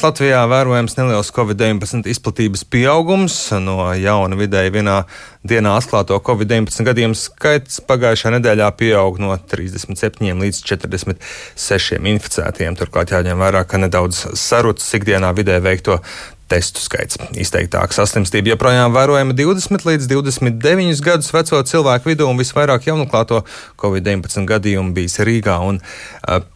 Latvijā vērojams neliels Covid-19 izplatības pieaugums. No jauna vidēji vienā dienā atklāto Covid-19 gadījumu skaits pagājušā nedēļā pieaug no 37 līdz 46 inficētiem. Turklāt jāņem vērā, ka nedaudz sarucis ikdienā vidē veikto testu skaits. Izteiktāka saslimstība joprojām vērojama 20 līdz 29 gadus veco cilvēku vidū, un visvairāk jaunuklāto Covid-19 gadījumu bijis Rīgā un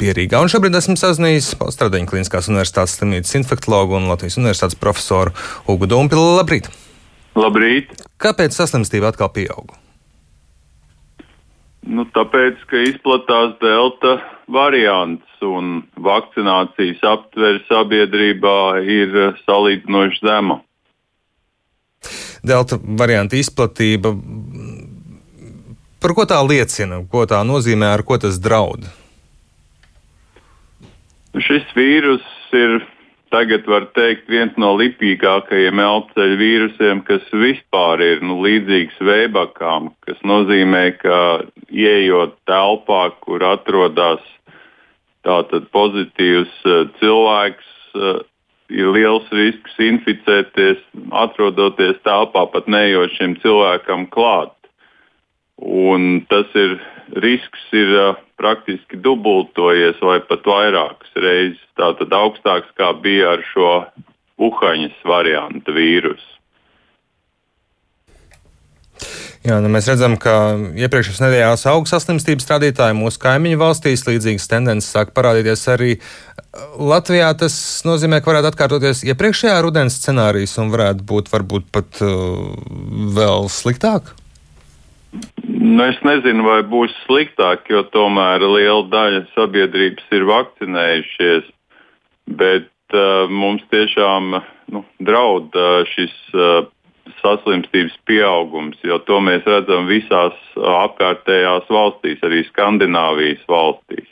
Pierīgā. Un šobrīd esmu sazinājies Stradiņa Kliniskās universitātes slimnīcas infektologu un Latvijas universitātes profesoru Ugu Dumpilu. Labrīt! Labrīt! Kāpēc saslimstība atkal pieauga? Nu, tāpēc, ka izplatās delta variants un vakcinācijas aptver sabiedrībā ir salīdzinoši zema. Delta varianta izplatība, par ko tā liecina, ko tā nozīmē, ar ko tas draud? Šis vīrus ir tagad var teikt viens no lipīgākajiem elpoceļu vīrusiem, kas vispār ir nu, līdzīgs vēbakām, kas nozīmē, ka ieejot telpā, kur atrodas tātad pozitīvs uh, cilvēks, uh, ir liels risks inficēties, atrodoties telpā, pat neejot šim cilvēkam klāt. Un tas ir risks ir praktiski dubultojies vai pat vairākas reizes. Tātad augstāks kā bija ar šo uhaņas variantu vīrusu. Jā, nu mēs redzam, ka iepriekšējās nedēļās auga saslimstības rādītāji mūsu kaimiņu valstīs līdzīgas tendences sāk parādīties arī Latvijā. Tas nozīmē, ka varētu atkārtoties iepriekšējā rudens scenārijs un varētu būt varbūt pat uh, vēl sliktāk. Nu, es nezinu, vai būs sliktāk, jo tomēr liela daļa sabiedrības ir vakcinējušies. Bet uh, mums tiešām nu, draud uh, šis uh, saslimstības pieaugums, jo to mēs redzam visās uh, apkārtējās valstīs, arī Skandināvijas valstīs.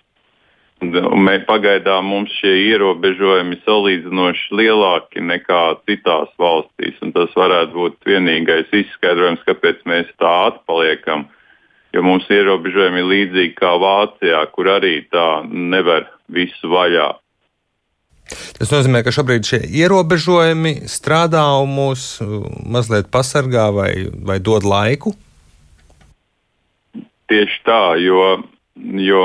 Mē, pagaidām mums šie ierobežojumi ir salīdzinoši lielāki nekā citās valstīs. Tas varētu būt vienīgais izskaidrojums, kāpēc mēs tā atpaliekam. Jo mums ierobežojumi ir līdzīgi kā Vācijā, kur arī tā nevar visu vaļā. Tas nozīmē, ka šobrīd šie ierobežojumi strādā un mūs mazliet pasargā vai, vai dod laiku? Tieši tā, jo jo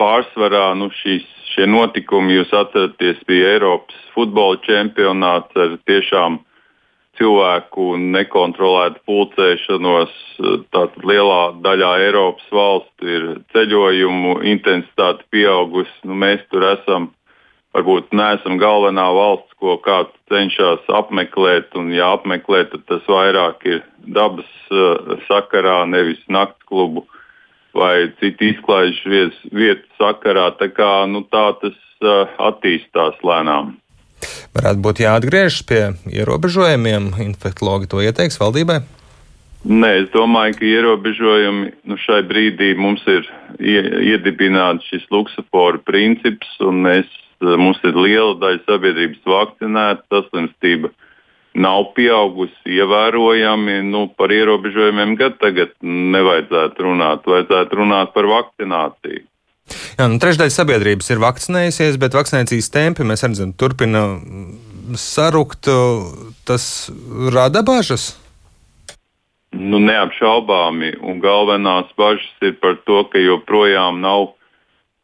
pārsvarā nu, šīs, šie notikumi, jūs atceraties, bija Eiropas futbola čempionāts ar tiešām cilvēku nekontrolētu pulcēšanos. Tātad lielā daļā Eiropas valstu ir ceļojumu intensitāte pieaugusi. Nu, mēs tur esam, varbūt neesam galvenā valsts, ko kāds cenšas apmeklēt. Un, ja apmeklē, tad tas vairāk ir dabas uh, sakarā, nevis nakts klubu uh, vai citu izklaides vietu sakarā. Tā, kā, nu, tā tas uh, attīstās lēnām. Varētu būt jāatgriežas pie ierobežojumiem. Infektologi to ieteiks valdībai? Nē, es domāju, ka ierobežojumi nu, šai brīdī mums ir iedibināts šis luksafora princips, un mēs, mums ir liela daļa sabiedrības vakcinēta, saslimstība nav pieaugusi ievērojami. Nu, par ierobežojumiem gan tagad nevajadzētu runāt. Vajadzētu runāt par vakcināciju. Jā, nu, trešdaļa sabiedrības ir vakcinējusies, bet vakcinācijas tempi mēs redzam, turpina sarukt. Tas rada bažas. Nu, neapšaubāmi. Un galvenās bažas ir par to, ka joprojām nav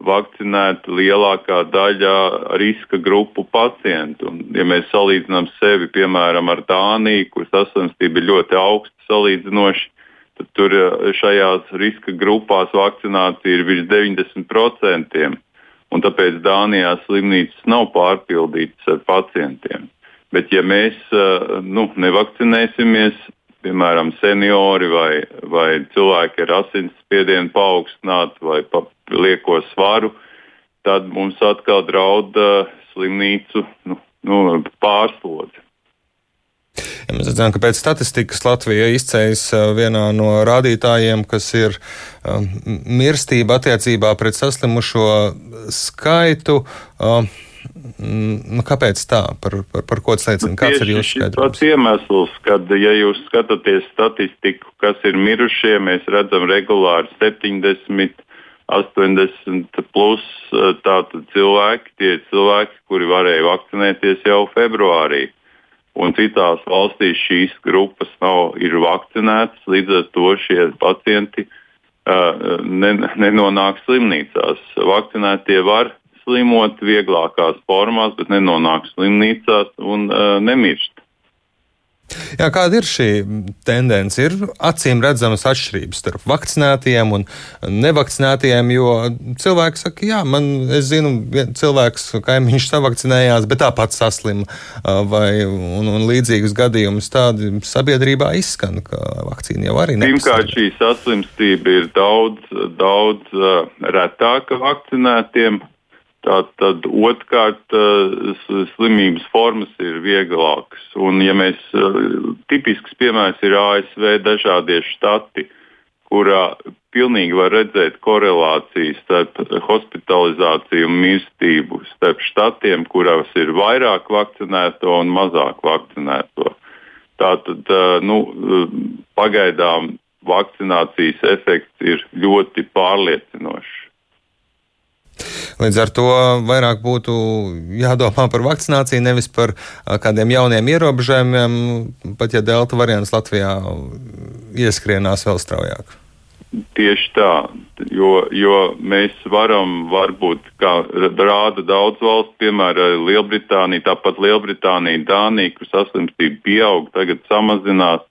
vakcinēta lielākā daļa riska grupu pacientu. Un, ja mēs salīdzinām sevi piemēram ar Dāniju, kur saslimstība ir ļoti augsta salīdzinoši, tad tur eh, šajās riska grupās vakcinācija ir virs 90%. Un tāpēc Dānijā slimnīcas nav pārpildītas ar pacientiem. Bet, ja mēs eh, nu, nevakcinēsimies, piemēram, seniori vai, vai cilvēki ar asinsspiedienu paaugstinātu vai pa lieko svaru, tad mums atkal draud uh, slimnīcu nu, nu, pārslodzi. Ja mēs redzam, ka pēc statistikas Latvija izceļas vienā no rādītājiem, kas ir um, mirstība attiecībā pret saslimušo skaitu. Um, Nu, kāpēc tā? Par, par, par ko tas liecina? Kāds ir jūsu skaidrojums? Tas iemesls, kad, ja jūs skatāties statistiku, kas ir mirušie, mēs redzam regulāri 70, 80 plus cilvēki, tie cilvēki, kuri varēja vakcinēties jau februārī. Un citās valstīs šīs grupas nav vakcinētas, līdz ar to šie pacienti uh, ne, nenonāk slimnīcās. Vakcinētie var slimot vieglākās formās, bet nenonāk slimnīcās un uh, nemirst. Jā, kāda ir šī tendence? Ir acīm redzamas atšķirības starp vakcinētiem un nevakcinētiem, jo cilvēki saka, jā, man, es zinu, cilvēks, kaimiņš savakcinējās, bet tāpat saslima, vai un, un līdzīgus gadījumus tādi sabiedrībā izskan, ka vakcīna jau arī nepasaka. Pirmkārt, šī saslimstība ir daudz, daudz retāka vakcinētiem. Tātad otrkārt slimības formas ir vieglākas. Un, ja mēs, tipisks piemērs ir ASV dažādie štati, kurā pilnīgi var redzēt korelāciju starp hospitalizāciju un mirstību, starp štatiem, kurās ir vairāk vakcinēto un mazāk vakcinēto. Tātad nu, pagaidām vakcinācijas efekts ir ļoti pārliecinošs. Līdz ar to vairāk būtu jādomā par vakcināciju, nevis par kādiem jauniem ierobežojumiem, pat ja delta variants Latvijā ieskrienās vēl straujāk. Tieši tā, jo, jo mēs varam, varbūt, kā rāda daudz valsts, piemēram, Lielbritānija, tāpat Lielbritānija, Dānija, kur saslimstība pieaug, tagad samazinās,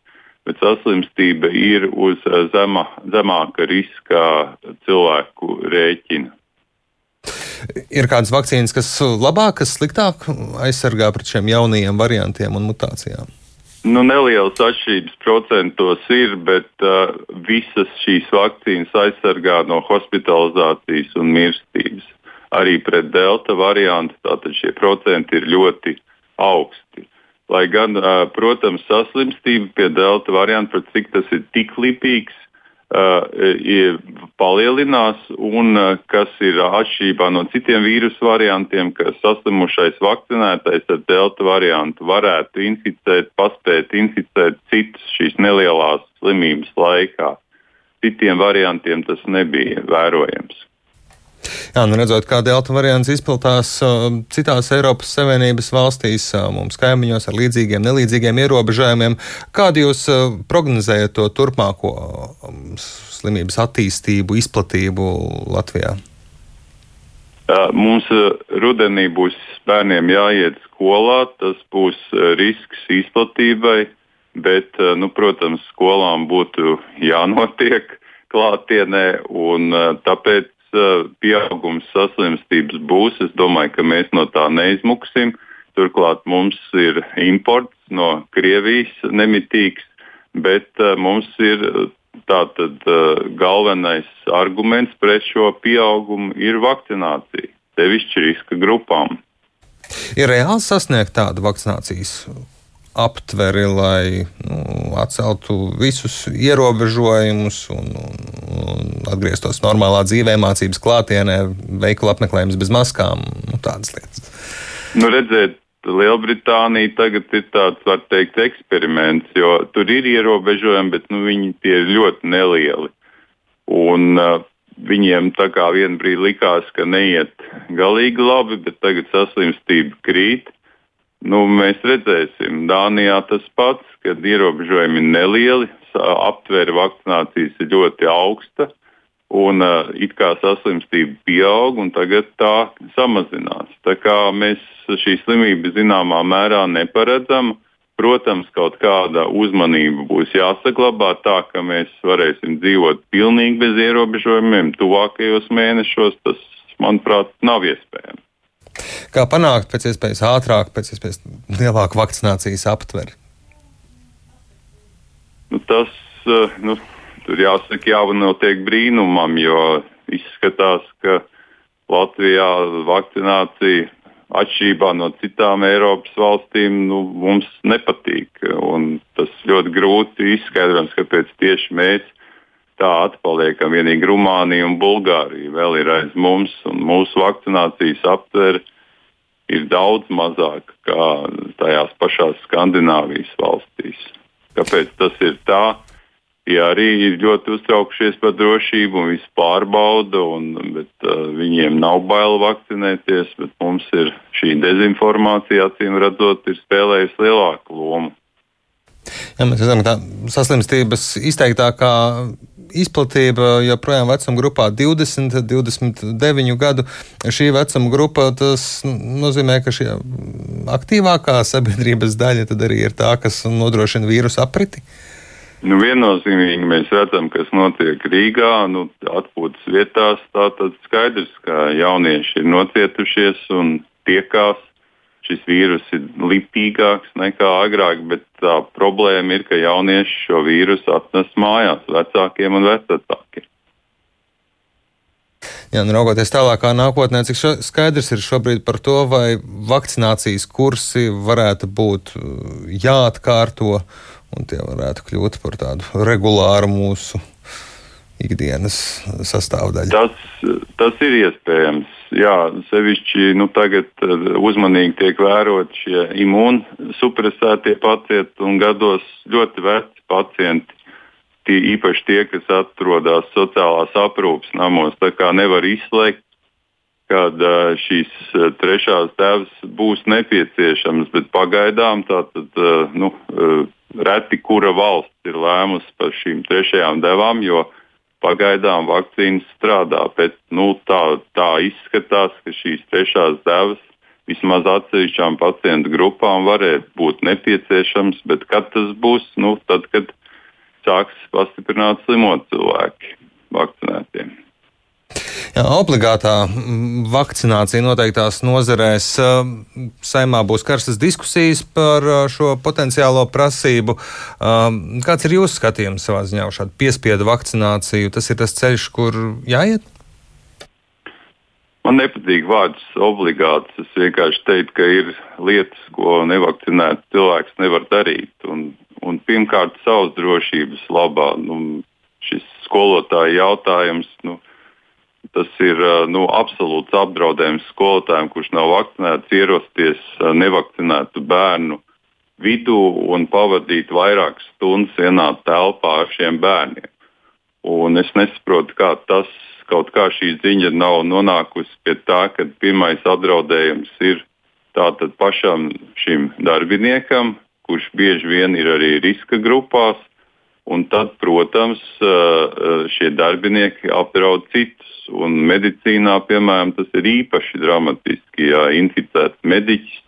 bet saslimstība ir uz zema, zemāka riska cilvēku rēķina. Ir kādas vakcīnas, kas labāk, kas sliktāk aizsargā pret šiem jaunajiem variantiem un mutācijām? Nu, nelielas atšķirības procentos ir, bet uh, visas šīs vakcīnas aizsargā no hospitalizācijas un mirstības. Arī pret delta variantu tātad šie procenti ir ļoti augsti. Lai gan, uh, protams, saslimstība pie delta varianta, par cik tas ir tik lipīgs, palielinās, un uh, kas ir atšķirībā no citiem vīrusu variantiem, ka saslimušais vakcinētais ar delta variantu varētu inficēt, paspēt inficēt citus šīs nelielās slimības laikā. Citiem variantiem tas nebija vērojams. Jā, nu redzot, kā delta variants izplatās uh, citās Eiropas Savienības valstīs, uh, mums kaimiņos ar līdzīgiem, nelīdzīgiem ierobežojumiem, kādu jūs uh, prognozējat to turpmāko um, slimības attīstību, izplatību Latvijā? Mums rudenī būs bērniem jāiet skolā, tas būs risks izplatībai, bet, nu, protams, skolām būtu jānotiek klātienē, un tāpēc pieaugums saslimstības būs. Es domāju, ka mēs no tā neizmuksim. Turklāt mums ir imports no Krievijas nemitīgs, bet mums ir tātad galvenais arguments pret šo pieaugumu ir vakcinācija, sevišķi riska grupām. Ir reāli sasniegt tādu vakcinācijas aptveri, lai nu, atceltu visus ierobežojumus un, un, un atgrieztos normālā dzīvē, mācības klātienē, veikala apmeklējums bez maskām, nu, tādas lietas. Nu, redzēt, Lielbritānija tagad ir tāds, var teikt, eksperiments, jo tur ir ierobežojumi, bet nu, viņi ir ļoti nelieli. Un, uh, viņiem tā kā vienā brīdī likās, ka neiet galīgi labi, bet tagad saslimstība krīt. Nu, mēs redzēsim, Dānijā tas pats, kad ierobežojumi nelieli, aptvēra vakcinācijas ir ļoti augsta, un uh, it kā saslimstība pieaug, un tagad tā samazinās. Tā kā mēs šī slimība zināmā mērā neparedzam, protams, kaut kāda uzmanība būs jāsaglabā tā, ka mēs varēsim dzīvot pilnīgi bez ierobežojumiem tuvākajos mēnešos. Tas, manuprāt, nav iespējams. Kā panākt pēc iespējas ātrāk, pēc iespējas lielāku vakcinācijas aptveri? Nu, tas eh, nu, tur jāsaka, jānotiek brīnumam, jo izskatās, ka Latvijā vakcinācija atšķirībā no citām Eiropas valstīm nu, mums nepatīk. Tas ļoti grūti izskaidrojams, kāpēc tieši mēs tā atpaliekam. Vienīgi Rumānija un Bulgārija vēl ir aiz mums, un mūsu vakcinācijas aptvere ir daudz mazāka nekā tajās pašās Skandināvijas valstīs. Kāpēc tas ir tā? Tie arī ir ļoti uztraukšies par drošību un visu pārbauda, un, bet uh, viņiem nav bail vakcinēties. Mums ir šī dezinformācija, acīm redzot, ir spēlējusi lielāku lomu. Jā, mēs redzam, ka tā saslimstības izteiktākā izplatība joprojām vecuma grupā 20, 29 gadu. Šī vecuma grupa nozīmē, ka šī aktīvākā sabiedrības daļa arī ir tā, kas nodrošina vīrusu apriti. Nu, viennozīmīgi mēs redzam, kas notiek Rīgā, nu, atpūtas vietās. Tātad skaidrs, ka jaunieši ir nocietušies un tiekās šis vīrus ir lipīgāks nekā agrāk, bet tā problēma ir, ka jaunieši šo vīrusu atnes mājās vecākiem un vecākiem. Jā, nu, raugoties tālākā nākotnē, cik šo, skaidrs ir šobrīd par to, vai vakcinācijas kursi varētu būt uh, jāatkārto un tie varētu kļūt par tādu regulāru mūsu ikdienas sastāvdaļu. Tas, tas ir iespējams. Jā, sevišķi nu, tagad eh, uzmanīgi tiek vērot šie imūnsupresētie pacienti un gados ļoti veci pacienti. Tie, īpaši tie, kas atrodas sociālās aprūpes namos, tā kā nevar izslēgt, kad uh, šīs uh, trešās devas būs nepieciešamas, bet pagaidām tātad, nu, reti kura valsts ir lēmusi par šīm trešajām devām, jo uh, pagaidām vakcīnas strādā, bet nu, tā, tā izskatās, ka šīs trešās devas vismaz atsevišķām pacientu grupām varētu būt nepieciešams, bet kad tas būs, nu, tad, kad sāks pastiprināt slimot cilvēki vakcinētiem. Jā, obligātā vakcinācija noteiktās nozarēs. Saimā būs karstas diskusijas par šo potenciālo prasību. Kāds ir jūsu skatījums savā ziņā uz šādu piespiedu vakcināciju? Tas ir tas ceļš, kur jāiet? Man nepatīk vārds obligāts. Es vienkārši teiktu, ka ir lietas, ko nevakcinēts cilvēks nevar darīt. Un, un pirmkārt, savas drošības labā. Nu, šis skolotāja jautājums. Nu, Tas ir nu, absolūts apdraudējums skolotājiem, kurš nav vakcinēts, ierasties nevakcinētu bērnu vidū un pavadīt vairākas stundas vienā telpā ar šiem bērniem. Un es nesaprotu, kā tas kaut kā šī ziņa nav nonākusi pie tā, ka pirmais apdraudējums ir tātad pašam šim darbiniekam, kurš bieži vien ir arī riska grupās, un tad, protams, šie darbinieki apdraud citus un medicīnā, piemēram, tas ir īpaši dramatiski. Ja inficēts mediķis,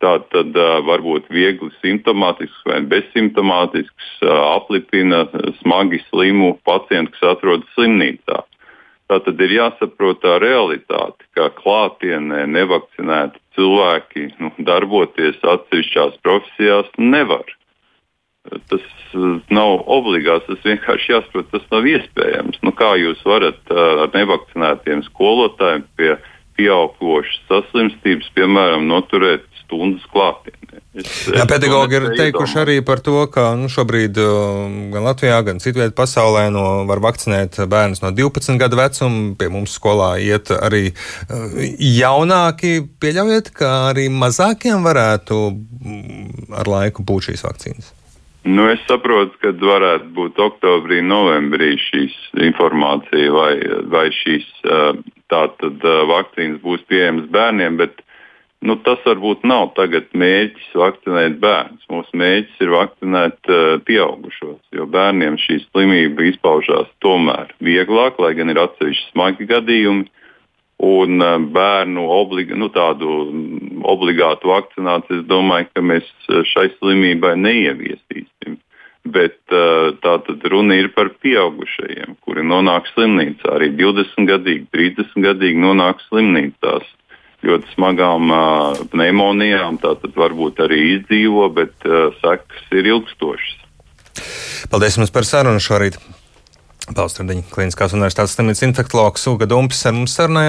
tā tad uh, varbūt viegli simptomātisks vai bezsimptomātisks, aplipina smagi slimu pacientu, kas atrodas slimnīcā. Tā tad ir jāsaprot tā realitāte, ka klātienē nevakcinēti cilvēki nu, darboties atsevišķās profesijās nevar. Tas eh, nav obligāts, tas vienkārši jāsaprot, tas nav iespējams. Nu, kā jūs varat eh, ar nevakcinētiem skolotājiem pie pieaugušas saslimstības, piemēram, noturēt stundas klātienē? Jā, pedagogi ir teikuši arī par to, ka nu, šobrīd eh, gan Latvijā, gan citvietā pasaulē no, var vakcinēt bērnus no 12 gadu vecuma. Pie mums skolā iet arī jaunāki. Pieļaujiet, ka arī mazākiem varētu mm, ar laiku būt šīs vakcīnas. Nu, es saprotu, ka varētu būt oktobrī, novembrī šīs informācija vai, vai šīs tātad vakcīnas būs pieejamas bērniem, bet nu, tas varbūt nav tagad mērķis vakcinēt bērnus. Mūsu mērķis ir vakcinēt uh, pieaugušos, jo bērniem šī slimība izpaužās tomēr vieglāk, lai gan ir atsevišķi smagi gadījumi. Un bērnu obliga, nu, tādu obligātu vakcināciju, es domāju, ka mēs šai slimībai neieviesīsim. Bet tā tad runa ir par pieaugušajiem, kuri nonāk slimnīcā. Arī 20 gadīgi, 30 gadīgi nonāk slimnīcās ļoti smagām uh, pneimonijām. Tātad varbūt arī izdzīvo, bet uh, sekas ir ilgstošas. Paldies jums par sarunu šorīt. Balstradiņa Kliniskās universitātes slimnīcas infektologs Uga Dumpis ar mums sarunājās.